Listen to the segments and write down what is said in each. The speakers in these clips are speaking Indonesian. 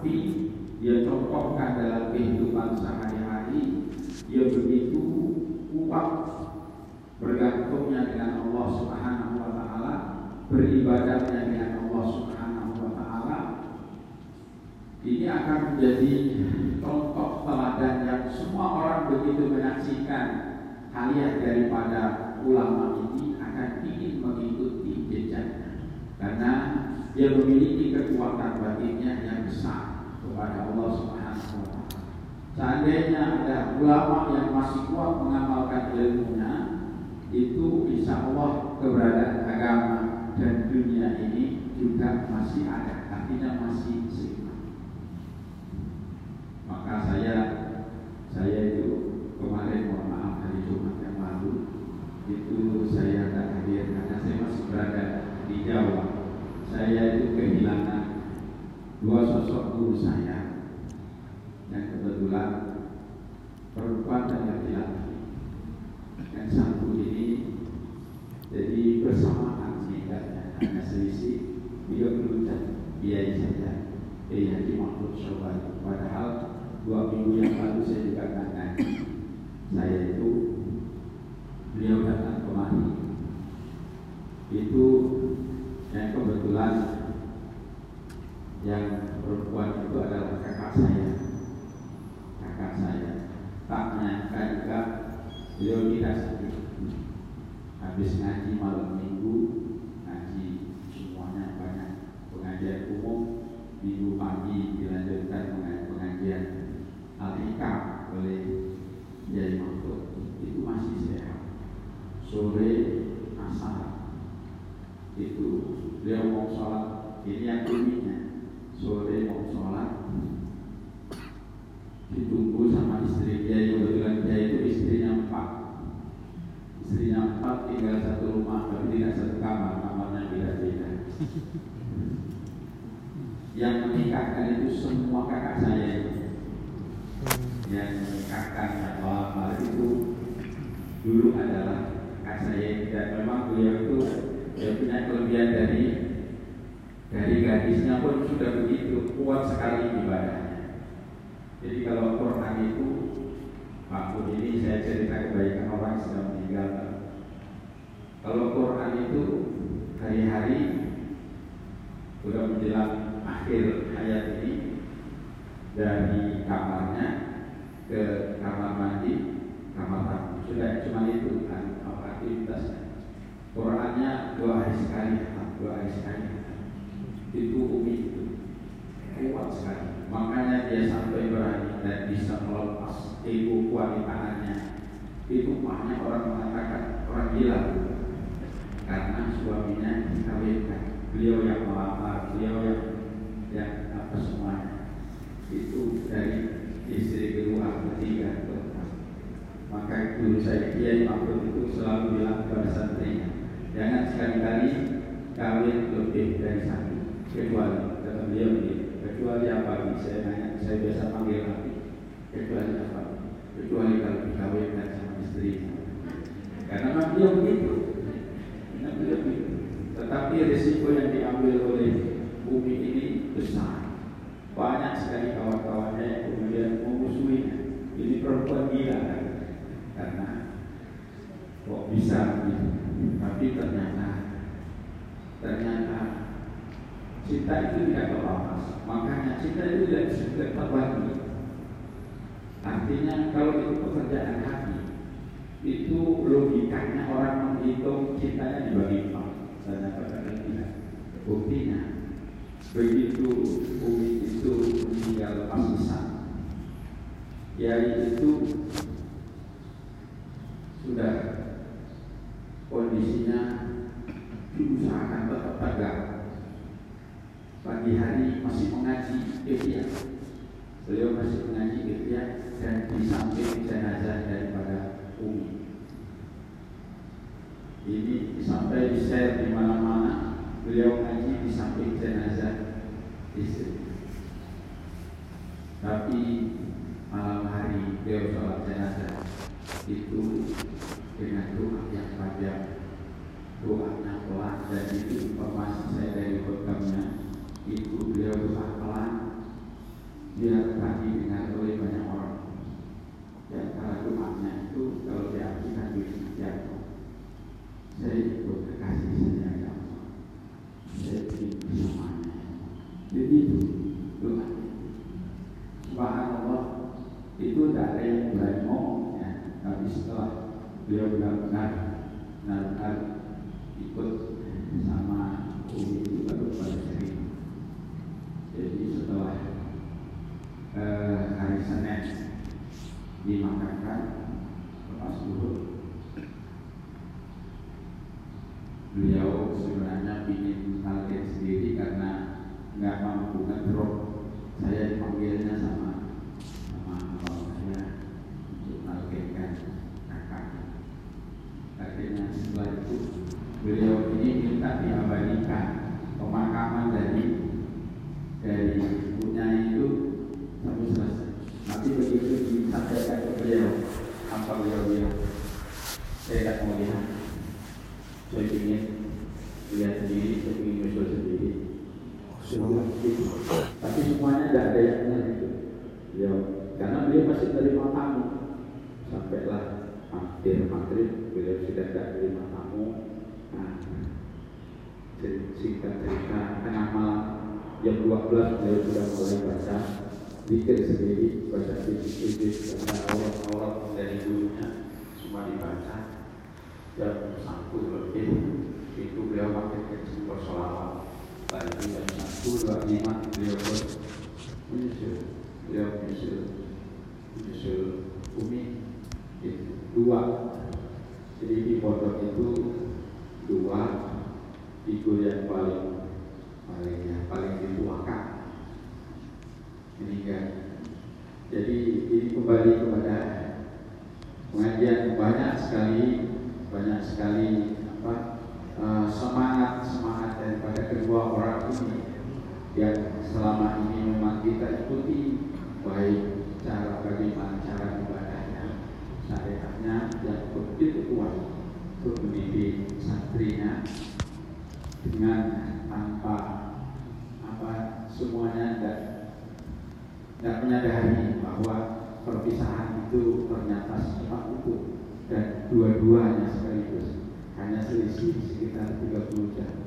tapi dia contohkan dalam kehidupan sehari-hari dia begitu kuat bergantungnya dengan Allah Subhanahu wa taala beribadahnya dengan Allah Subhanahu wa taala. Ini akan menjadi contoh teladan yang semua orang begitu menyaksikan. Kalian daripada ulama ini akan ingin mengikuti jejaknya karena dia memiliki kekuatan batinnya yang besar kepada Allah Subhanahu wa taala. Seandainya ada ulama yang masih kuat mengamalkan ilmunya, itu insya Allah keberadaan agama dan dunia ini juga masih ada, artinya masih seimbang. Maka saya saya itu kemarin mohon maaf hari Jumat yang lalu itu saya tak hadir karena saya masih berada di Jawa. Saya itu kehilangan dua sosok guru saya yang kebetulan perempuan dan laki-laki. Dan satu ini jadi bersamaan singkatnya hanya selisih beliau belum biaya saja. Iya, di Syawal. Padahal dua minggu yang lalu saya juga nanya saya itu beliau datang kemari itu yang kebetulan yang perempuan itu adalah kakak saya kakak saya tak menyangka juga beliau tidak sakit habis ngaji malam minggu ngaji semuanya banyak pengajian umum minggu pagi dilanjutkan pengajian al-hikam oleh Jai Mahfud itu masih sehat sore asar itu dia mau sholat ini yang uniknya sore mau sholat ditunggu sama istri dia yang kebetulan dia itu istrinya empat istrinya empat tinggal satu rumah tapi tidak satu kamar kamarnya beda-beda yang menikahkan itu semua kakak saya itu yang menikahkan yang lama itu dulu adalah kakak saya dan memang beliau itu dia punya kelebihan dari dari gadisnya pun sudah begitu kuat sekali ibadahnya. Jadi kalau Quran itu waktu ini saya cerita kebaikan orang yang sudah meninggal. Kalau Quran itu hari-hari sudah menjelang akhir hayat ini dari kamarnya ke kamar mandi, kamar tamu. Sudah cuma itu kan aktivitasnya. Qurannya dua hari sekali, dua hari sekali. Itu umi itu kuat sekali. Makanya dia sampai berani dan bisa melepas ego kualitaannya. Itu banyak orang mengatakan orang gila karena suaminya dikawinkan. Beliau yang melamar, beliau yang yang apa semuanya itu dari istri kedua, ketiga. Maka dulu saya Kiai Mahfud itu selalu bilang kepada santrinya, jangan sekali-kali kawin lebih dari satu, kecuali kata beliau begitu. Kecuali apa? Saya nanya, saya biasa panggil lagi. Kecuali apa? Kecuali kalau dikawinkan sama istri. Karena beliau begitu. Tetapi risiko yang diambil oleh bumi ini besar. Banyak sekali kawan-kawannya yang kemudian memusuhinya. Ini perempuan gila kan? Karena kok bisa begitu. Tapi ternyata ternyata cinta itu tidak terbatas. Makanya cinta itu tidak bisa terbagi. Artinya kalau itu pekerjaan hati, itu logikanya orang menghitung cintanya dibagi empat. Ternyata tidak. Buktinya begitu Umi itu meninggal pasisan, Kiai itu sudah kondisinya diusahakan tetap tegak. Pagi hari masih mengaji ikhya. Beliau masih mengaji ikhya dan di samping jenazah daripada Umi. Ini sampai di share di mana-mana beliau ngaji di samping jenazah istri. Tapi malam hari beliau sholat jenazah itu dengan doa yang panjang, doanya pelan dan itu informasi saya dari programnya itu beliau usaha pelan dia tadi didengar oleh banyak orang. Dan kalau itu itu kalau dia diartikan diri jatuh saya ikut kasih saya agama saya ikut bersamanya jadi itu doa subhanallah itu tidak ada yang berani ngomong ya tapi setelah beliau benar-benar benar-benar terima tamu. Sampailah hampir maghrib, beliau sudah tidak terima tamu. Nah, singkat cerita tengah malam jam 12 beliau sudah mulai baca pikir sendiri, baca fikir-fikir, baca aurat-aurat dari dulunya semua dibaca jam satu lebih itu beliau pakai kecil bersolawat lagi jam satu dua lima beliau pun menyusul beliau menyusul menyusul bumi itu dua. Jadi di pondok itu dua figur yang paling paling yang paling dituakan meninggal jadi ini kembali kepada pengajian banyak sekali banyak sekali apa uh, semangat semangat daripada kedua orang ini. Yang selama ini memang kita ikuti baik cara bagaimana cara ibadahnya syariatnya yang begitu kuat. Untuk mendidik santrinya dengan tanpa apa semuanya tidak tidak menyadari bahwa perpisahan itu ternyata sifat itu dan dua-duanya sekaligus. Hanya selisih sekitar 30 jam.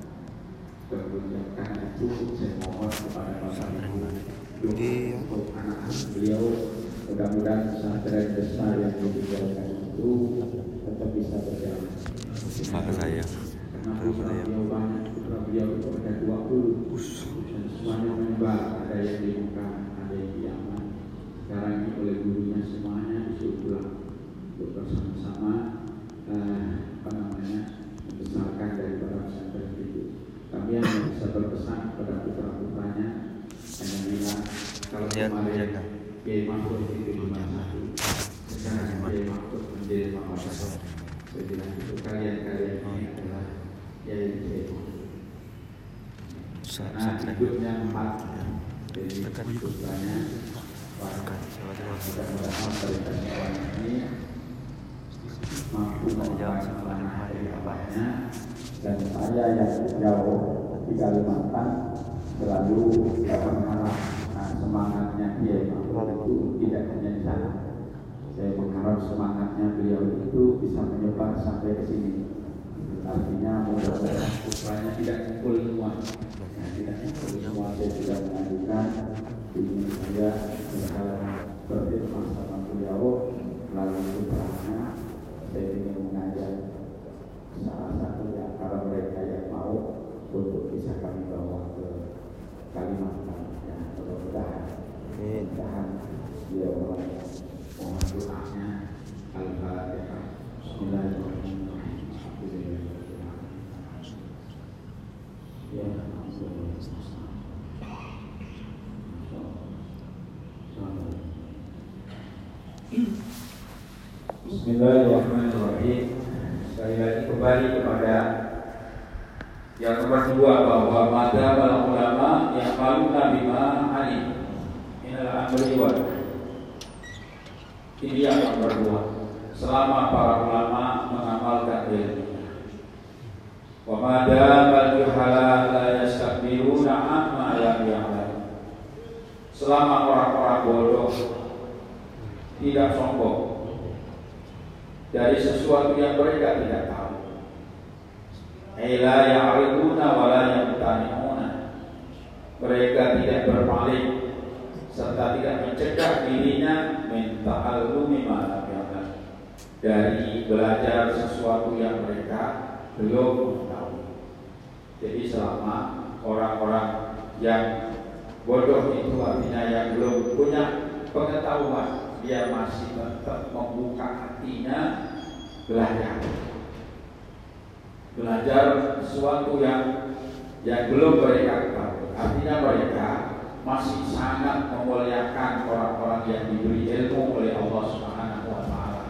30 jam karena itu saya mohon kepada Bapak Ibu untuk anak-anak beliau mudah-mudahan pesantren besar yang ditinggalkan itu tetap bisa berjalan. Maka saya karena putra beliau banyak putra beliau itu ada 20 dan semuanya menyebar ada yang di Mekah ada yang di Yaman. Sekarang ini oleh gurunya semuanya disuruh pulang untuk bersama-sama eh, apa namanya membesarkan dari para pesantren itu. Kami hanya bisa berpesan kepada putra putranya hanya bilang kalau Ya, kemarin ya. Kiai Mahfud itu cuma satu, sekarang Kiai Mahfud menjadi lima belas. Saya bilang itu kalian-kalian ini adalah Kiai Kiai Mahfud. Sa- Nah, Pesantren hidupnya empat, jadi Dekat. putranya Dekat. Lewat lewat. mudah-mudahan perintahnya orang ini mampu mengembangkan anak dari abahnya dan saya yang jauh di Kalimantan selalu berharap nah, semangatnya dia itu tidak hanya di sana saya mengharap semangatnya beliau itu bisa menyebar sampai ke sini artinya mudah-mudahan putranya tidak kumpul semua. Ya, tidak kumpul semua saya sudah mengajukan. Ingin saya berharap berfirman sama beliau melalui putranya saya ingin mengajak salah satu di antara mereka yang mau untuk bisa kami bawa ke Kalimantan. Ya mudah-mudahan mudah-mudahan dia mulai mohon doanya Al-Fatihah Bismillahirrahmanirrahim Bismillahirrahmanirrahim. Sekali lagi kembali kepada yang nomor dua bahwa mada para ulama yang paling bima ani inilah amri wa ini yang nomor dua selama para ulama mengamalkan ilmu bal juhala la yastakbiruna amma lam ya'lam selama orang-orang bodoh tidak sombong dari sesuatu yang mereka tidak tahu. Ila ya'rifuna wa la yaqtani'una. mereka tidak berpaling serta tidak mencegah dirinya minta alumi dari belajar sesuatu yang mereka belum. Jadi selama orang-orang yang bodoh itu artinya yang belum punya pengetahuan, dia masih tetap membuka hatinya belajar. Belajar sesuatu yang yang belum mereka tahu. Artinya mereka masih sangat memuliakan orang-orang yang diberi ilmu oleh Allah Subhanahu wa taala.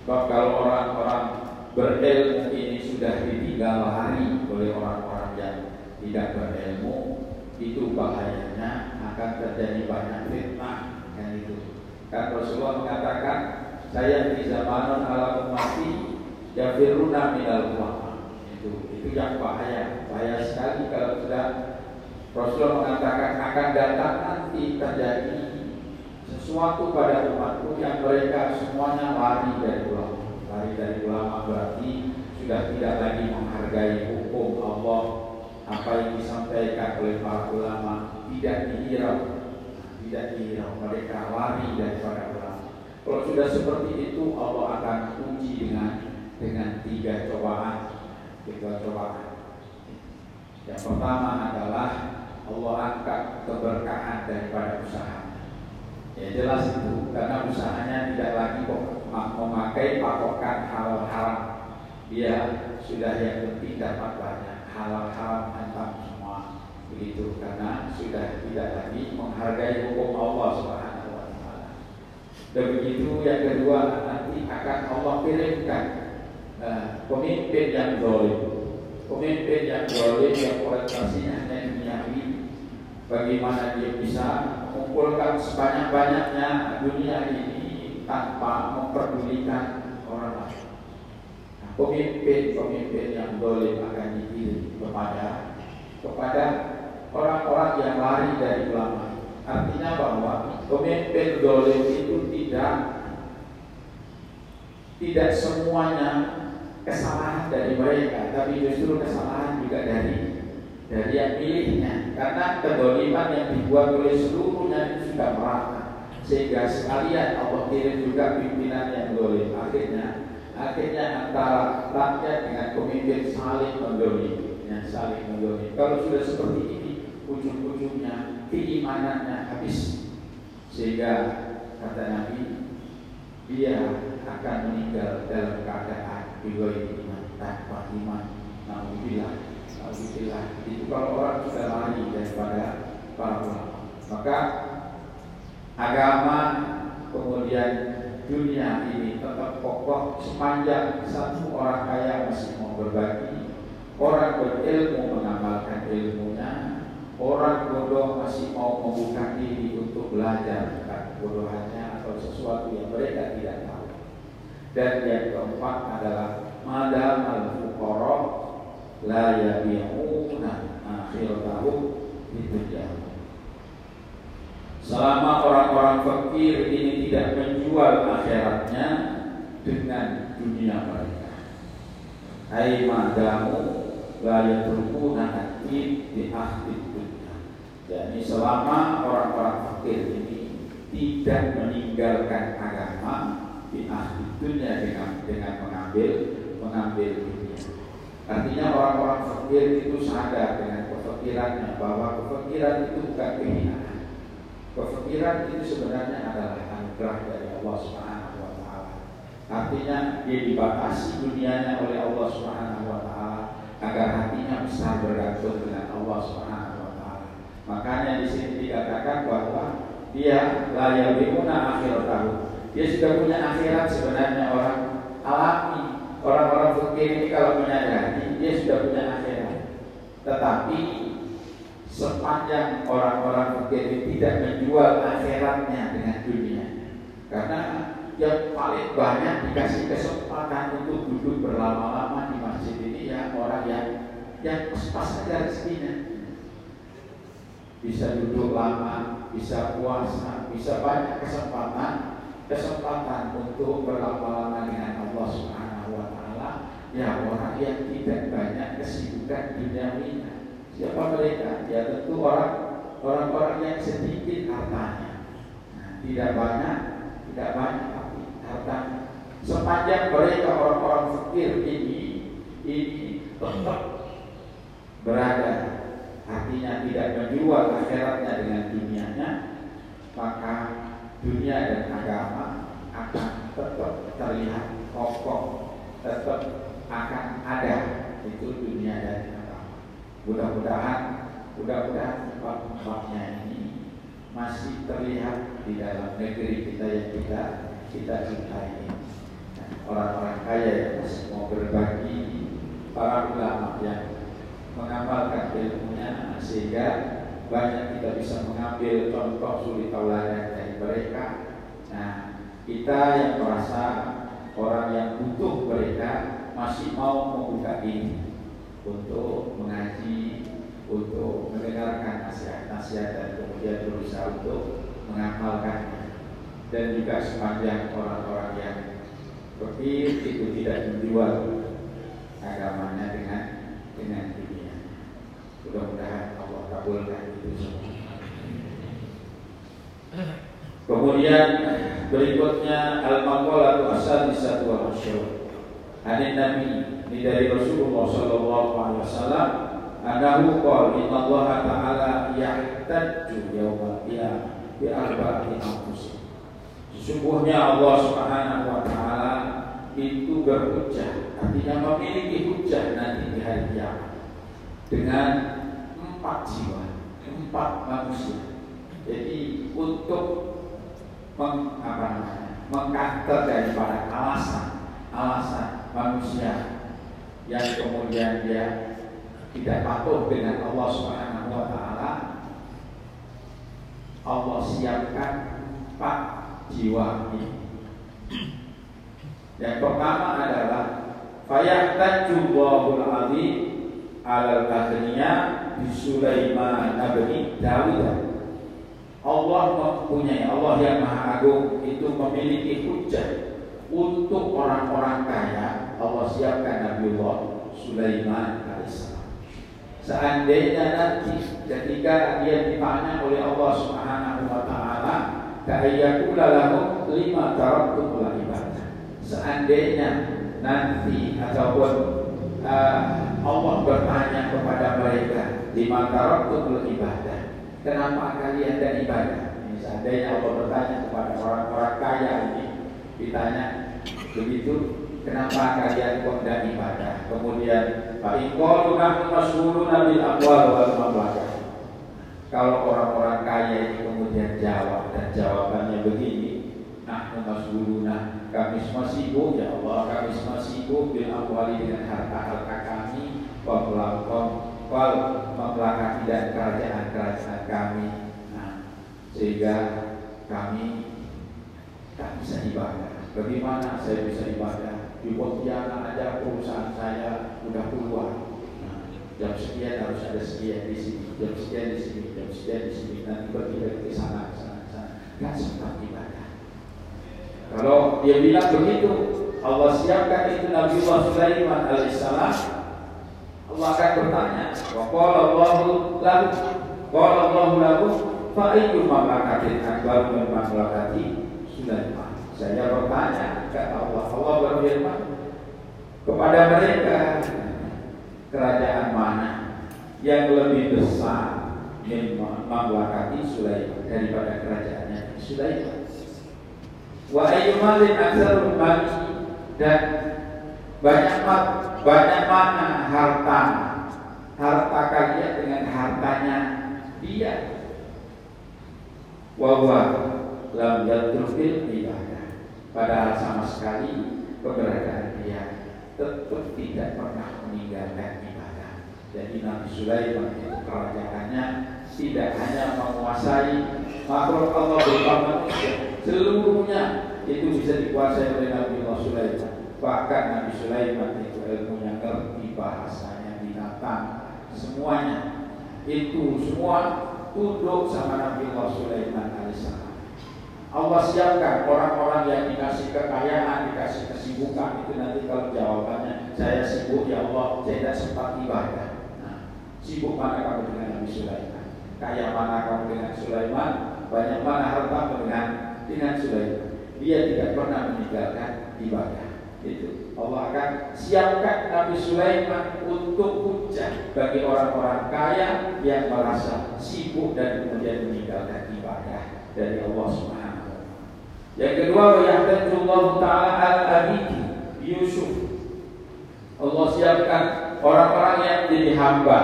Sebab kalau orang-orang berilmu ini sudah ditinggal hari tidak berilmu, itu bahayanya akan terjadi banyak fitnah kan itu. Kan Rasulullah mengatakan, saya di zaman ala ummati yafiruna minal. Itu itu yang bahaya, bahaya sekali kalau sudah Rasulullah mengatakan akan datang nanti terjadi sesuatu pada umatku yang mereka semuanya lari dari ulama lari dari ulama berarti sudah tidak lagi menghargai hukum Allah apa yang disampaikan oleh para ulama tidak dihirau tidak dihirau mereka lari daripada ulama. Kalau sudah seperti itu Allah akan uji dengan dengan tiga cobaan. Tiga cobaan. Yang pertama adalah Allah angkat keberkahan daripada usaha. Ya jelas itu karena usahanya tidak lagi memakai patokan halal haram. Dia sudah yang penting dapat banyak halal haram hantam semua begitu karena sudah tidak lagi menghargai hukum Allah Subhanahu wa taala. Dan begitu yang kedua nanti akan Allah kirimkan uh, pemimpin yang zalim. Pemimpin yang zalim yang orientasinya hanya duniawi bagaimana dia bisa mengumpulkan sebanyak-banyaknya dunia ini tanpa memperdulikan pemimpin-pemimpin yang boleh akan dipilih kepada kepada orang-orang yang lari dari ulama. Artinya bahwa pemimpin dolim itu tidak tidak semuanya kesalahan dari mereka, tapi justru kesalahan juga dari dari yang pilihnya karena kedoliman yang dibuat oleh seluruhnya itu sudah merata. Sehingga sekalian Allah kirim juga pimpinan yang dolim akhirnya akhirnya antara rakyat dengan pemimpin saling mendolimi saling mendolimi kalau sudah seperti ini ujung-ujungnya keimanannya habis. Sehingga kata Nabi dia akan meninggal dalam keadaan bigoi iman tanpa iman. Bila Alhamdulillah itu kalau orang sudah lari daripada para ulama. Maka agama kemudian dunia ini tetap kokoh sepanjang satu orang kaya masih mau berbagi. Orang berilmu mengamalkan ilmunya. Orang bodoh masih mau membuka diri untuk belajar bukan bodohannya atau sesuatu yang mereka tidak tahu. Dan yang keempat adalah madal al-fuqara la yabi'una akhiratahum dunya. Selama orang-orang fakir ini tidak menjual akhiratnya dengan dunia mereka. Hai madamu la yatrukuna akid di akhir dunia. Jadi selama orang-orang fakir ini tidak meninggalkan agama di akhir dunia dengan dengan mengambil mengambil Artinya orang-orang fakir itu sadar dengan kefakirannya bahwa kefakiran itu bukan kehinaan. Kefakiran itu sebenarnya adalah anugerah dari Allah Subhanahu wa taala. Artinya dia dibatasi dunianya oleh Allah Subhanahu wa taala agar hatinya besar bergantung dengan Allah Subhanahu wa taala. Makanya di sini dikatakan bahwa dia layak bimuna akhir tahun. Dia sudah punya akhirat sebenarnya orang alami orang-orang fakir ini kalau menyadari dia sudah punya akhirat. Tetapi sepanjang orang-orang fakir ini tidak menjual akhiratnya dengan dunia. Karena yang paling banyak dikasih kesempatan untuk duduk berlama-lama di masjid ini ya orang yang yang pas saja rezekinya. Bisa duduk lama, bisa puasa, bisa banyak kesempatan kesempatan untuk berlama-lama dengan Allah Subhanahu ya orang yang tidak banyak kesibukan duniawinya Siapa mereka? Ya tentu orang orang-orang yang sedikit hartanya. Nah, tidak banyak, tidak banyak tapi harta. Sepanjang mereka orang-orang fakir ini ini tetap berada artinya tidak menjual akhiratnya dengan dunianya maka dunia dan agama akan tetap terlihat kokoh tetap akan ada itu dunia dan mudah-mudahan mudah-mudahan empat-empatnya ini masih terlihat di dalam negeri kita yang kita kita cintai ini orang-orang kaya yang masih mau berbagi para ulama yang mengamalkan ilmunya sehingga banyak kita bisa mengambil contoh suri tauladan dari mereka. Nah, kita yang merasa orang yang butuh mereka masih mau membuka diri untuk mengaji, untuk mendengarkan nasihat-nasihat dan kemudian berusaha untuk mengamalkannya. Dan juga sepanjang orang-orang yang berpikir itu tidak menjual agamanya dengan dengan dunia. Mudah-mudahan Allah kabulkan itu semua. Kemudian berikutnya al-maqalatu as-sadisatu wal asyur. Hadis Nabi ini dari Rasulullah sallallahu alaihi wasallam anahu qala inna Allah ta'ala yahtajju yawmal qiyamah bi arba'ati anfus. Sesungguhnya Allah Subhanahu wa taala itu berhujjah artinya memiliki hujah nanti di hari kiamat dengan empat jiwa, empat manusia. Jadi untuk meng, apa mengkanter daripada alasan alasan manusia yang kemudian dia tidak patuh dengan Allah Subhanahu wa taala Allah siapkan empat jiwa ini. Yang pertama adalah Fayahtaju Azim alal akhirnya bi Sulaiman bin Dawud. Allah mempunyai Allah yang Maha Agung itu memiliki hujah untuk orang-orang kaya. Allah siapkan Nabiullah Sulaiman alaihissalam. Seandainya nanti ketika dia ditanya oleh Allah Subhanahu wa taala, ta'ayyakula lahum lima taraktum ibadah. Seandainya nanti ataupun uh, Allah bertanya kepada mereka di taraktum ibadah kenapa kalian dan ibadah seandainya Allah bertanya kepada orang-orang kaya ini ditanya begitu kenapa kalian dan ibadah? Kemudian Pak Iqalu nahnu mas'uluna bil amwal wal mamlakah kalau orang-orang kaya ini kemudian jawab dan jawabannya begini nahnu mas'uluna. Kami semua sibuk ya Allah kami semua sibuk bil amwali dengan harta-harta kami wa wal memlakati dan kerajaan-kerajaan kami. Nah, sehingga kami tak bisa ibadah. Bagaimana saya bisa ibadah di Pontianak aja perusahaan saya udah keluar nah, jam sekian harus ada sekian di sini jam sekian di sini jam sekian di sini nanti pergi ke sana ke sana ke sana nggak sempat ibadah kalau dia bilang begitu, Allah siapkan itu Nabi Sulaiman alaihissalam. Allah akan bertanya, wa qala Allahu lahu qala Allahu lahu fa ayyu mamlakatin akbar min mamlakati Sulaiman. Saya bertanya kata Allah, Allah berfirman kepada mereka kerajaan mana yang lebih besar min mamlakati Sulaiman daripada kerajaannya Sulaiman? Wa ayyumalin aksarul mali dan banyak banyak mana harta harta kalian dengan hartanya dia. Wa lam yatrufil ibadah padahal sama sekali keberadaan dia tetap tidak pernah meninggalkan ibadah jadi Nabi Sulaiman itu kerajaannya tidak hanya menguasai makhluk Allah berupa manusia seluruhnya itu bisa dikuasai oleh Nabi Allah Sulaiman. Bahkan Nabi Sulaiman itu ilmunya ngerti bahasanya binatang, semuanya itu semua tunduk sama Nabi Allah Sulaiman alaihissalam. Allah siapkan orang-orang yang dikasih kekayaan, dikasih kesibukan itu nanti kalau jawabannya saya sibuk ya Allah, saya tidak sempat ibadah. Nah, Sibuk mana kamu dengan Nabi Sulaiman? Kaya mana kamu dengan Sulaiman? Banyak mana hartamu dengan dengan Sulaiman? Dia tidak pernah meninggalkan ibadah. Itu Allah akan siapkan Nabi Sulaiman untuk hujah bagi orang-orang kaya yang merasa sibuk dan kemudian meninggalkan ibadah dari Allah Subhanahu Yang kedua, Allah taala al-abidi Yusuf. Allah siapkan orang-orang yang jadi hamba,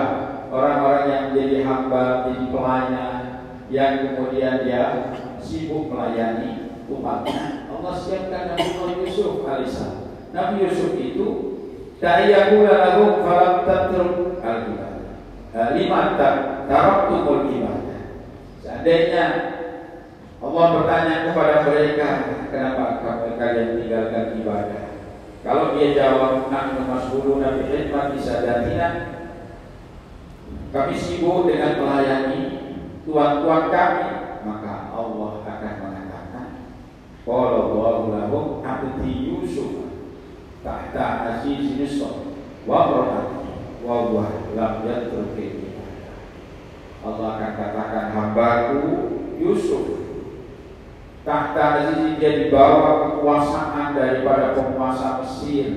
orang-orang yang jadi hamba, jadi pelayan, yang kemudian dia sibuk melayani umatnya. Allah siapkan Nabi Yusuf alaihissalam. Nabi Yusuf itu ta'iyakula lahu falam tatruk al-ibadah. Lima taraktumul ibadah. Seandainya Allah bertanya kepada mereka, kenapa kalian tinggalkan ibadah? Kalau dia jawab, nahnu mas'uluna bi khidmati sadatina, kami sibuk dengan melayani tuan-tuan kami, maka Allah akan mengatakan, Qala Allahu lahum abdi Yusuf tahta aziz Misr wa rahmati wa huwa lam Allah akan katakan hambaku Yusuf tahta aziz dia dibawa kekuasaan daripada penguasa Mesir.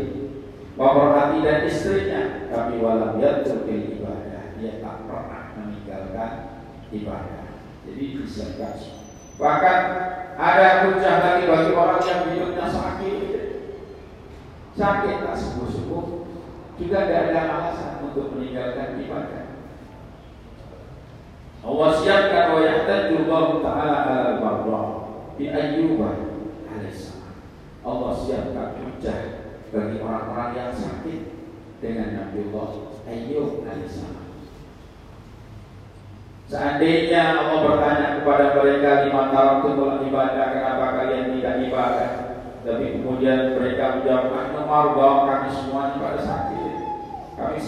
Wa rahmati dan istrinya tapi walam yatruki ibadah dia tak pernah meninggalkan ibadah. Jadi disiapkan bahkan ada hujah lagi bagi orang yang hidupnya sakit. Sakit tak sembuh-sembuh. Juga tidak ada alasan untuk meninggalkan ibadah. Allah siapkan wa yahtaju Allah Ta'ala al-barra bi ayyuba alaihissalam. Allah siapkan hujah bagi orang-orang yang sakit dengan Nabi Allah Ayyub alaihissalam. Seandainya Allah bertanya kepada mereka lima tahun itu ibadah, kenapa kalian tidak ibadah? Tapi kemudian mereka menjawab, "Nahnu bahwa kami semuanya pada sakit." Kami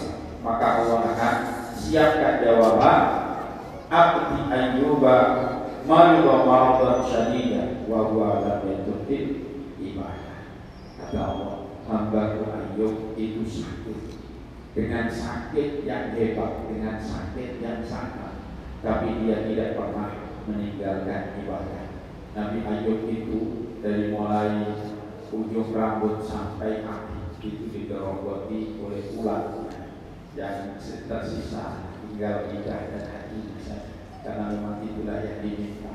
maka Allah akan siapkan jawaban abdi ayyuba marida maradan syadida wa huwa lam yatutil ibadah. Kata Allah, hamba Ayub itu sakit dengan sakit yang hebat, dengan sakit yang sangat, tapi dia tidak pernah meninggalkan ibadah. Nabi Ayub itu dari mulai ujung rambut sampai kaki itu digerogoti oleh ular yang tersisa tinggal lidah dan hati saja karena memang itulah yang diminta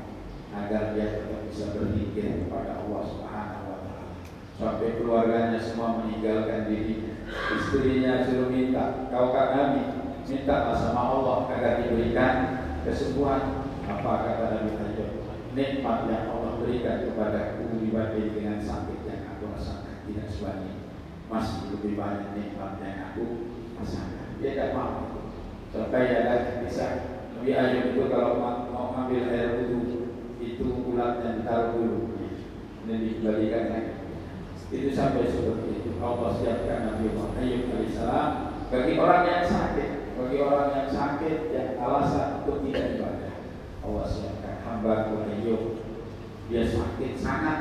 agar dia tetap bisa berpikir kepada Allah Subhanahu wa taala. Sampai keluarganya semua meninggalkan dirinya istrinya suruh minta kau kan kami minta sama Allah agar diberikan kesembuhan. Apa kata Nabi Ayub nikmat yang Allah berikan kepada dibanding dengan sakit yang aku rasakan. Tidak sebanyak masih lebih banyak nikmat yang aku rasakan. Dia tidak mau. Sampai ada bisa lebih ayam itu kalau mau ambil air wudhu itu ulatnya ditaruh dulu ini dikembalikan lagi. Itu sampai seperti itu. Allah siapkan Nabi Muhammad alaihissalam bagi orang yang sakit bagi orang yang sakit yang alasan untuk tidak ibadah Allah siapkan. Hamba Ayub dia sakit sangat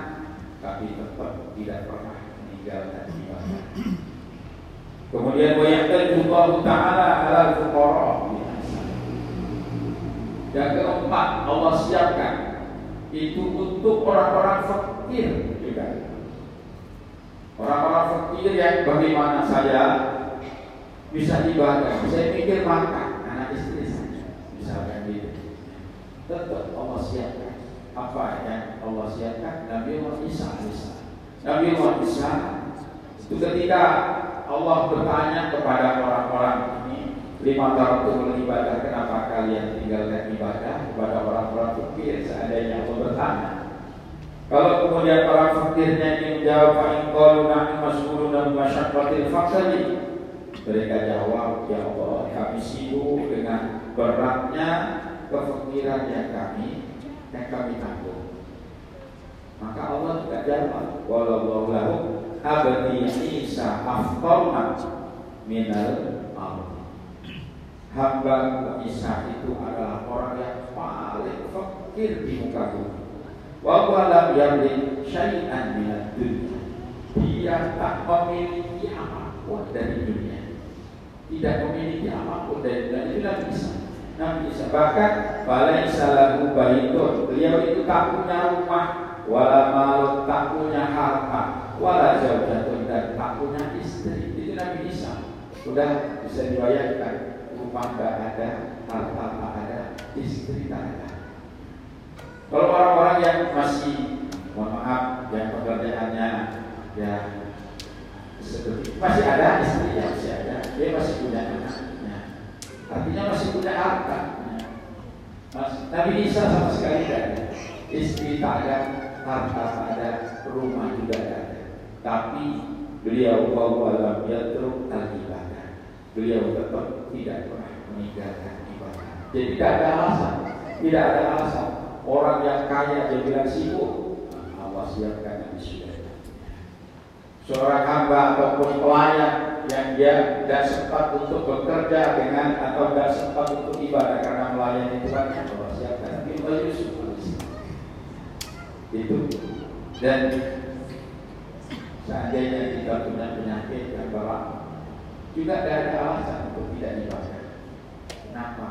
tapi tetap tidak pernah meninggalkan ibadah. Kemudian wayahtan Allah Taala ala fuqara. Yang keempat Allah siapkan itu untuk orang-orang fakir juga. Orang-orang fakir yang bagaimana saya bisa ibadah, saya pikir makan anak istri saya, misalkan gitu. Tetap Allah siapkan apa yang Allah siapkan Nabi Muhammad Isa Nabi Muhammad Isa itu ketika Allah bertanya kepada orang-orang lima tahun itu beribadah kenapa kalian tinggalkan ibadah kepada orang-orang fakir seandainya Allah bertanya kalau kemudian orang fakirnya ini menjawab fa'in qalu nahnu mas'uluna masyaqqatil fakri mereka jawab ya Allah kami sibuk dengan beratnya kefakiran yang kami yang kami tanggung. Maka Allah juga jawab, wallahu lahu abdi Isa afqalna minal. Hamba Isa itu adalah orang yang paling fakir di muka bumi. Wa lam yamlik syai'an minad dunya. Dia tak memiliki apa pun dari dunia. tidak memiliki apa pun dari itu Nabi Isa. Nabi Isa bahkan balai salahu baitun. Beliau itu tak punya rumah, wala malu tak punya harta, wala zaujatun dan tak punya istri. Itu Nabi Isa. Sudah bisa dibayangkan rumah tak ada, harta tak ada, istri tak ada. Kalau orang-orang yang masih, mohon maaf, yang pekerjaannya ya seperti masih ada istrinya masih ada, dia masih punya anaknya, artinya masih punya harta. Mas, Nabi sama sekali tidak ada, istri tak ada, harta tak ada, rumah juga tidak ada. Tapi beliau bahwa dalam terus ibadah. Beliau tetap tidak pernah meninggalkan ibadah. Jadi tidak ada alasan, tidak ada alasan. Orang yang kaya dia bilang sibuk, Allah siapkan di sudah. Seorang hamba ataupun pelayan yang dia tidak sempat untuk bekerja dengan atau tidak sempat untuk ibadah karena melayani Tuhan, Allah siapkan di Yusuf itu dan seandainya kita punya penyakit yang berat tidak ada alasan untuk tidak ibadah. Kenapa?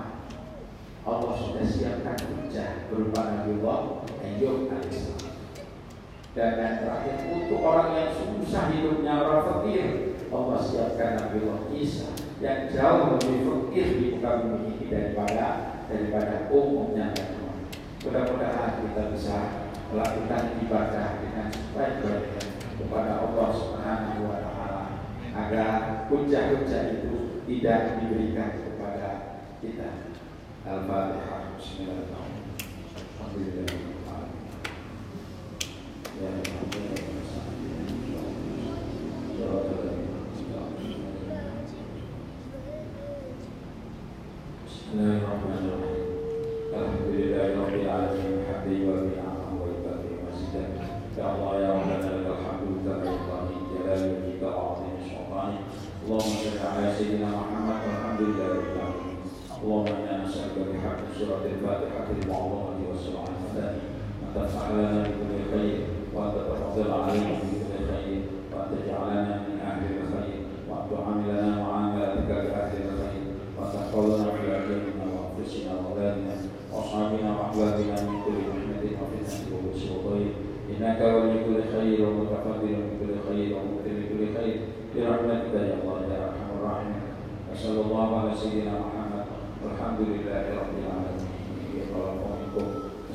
Allah sudah siapkan hujah berupa Nabi Allah Ayub alaihissalam. Dan yang terakhir untuk orang yang susah hidupnya orang fakir, Allah siapkan Nabi Allah Isa yang jauh lebih fakir di muka bumi ini daripada daripada umumnya. Mudah-mudahan kita bisa melakukan ibadah dengan sebaik-baiknya kepada Allah Subhanahu wa taala agar hujah-hujah itu tidak diberikan kepada kita. Al-Fatihah. Bismillahirrahmanirrahim. Bismillahirrahmanirrahim.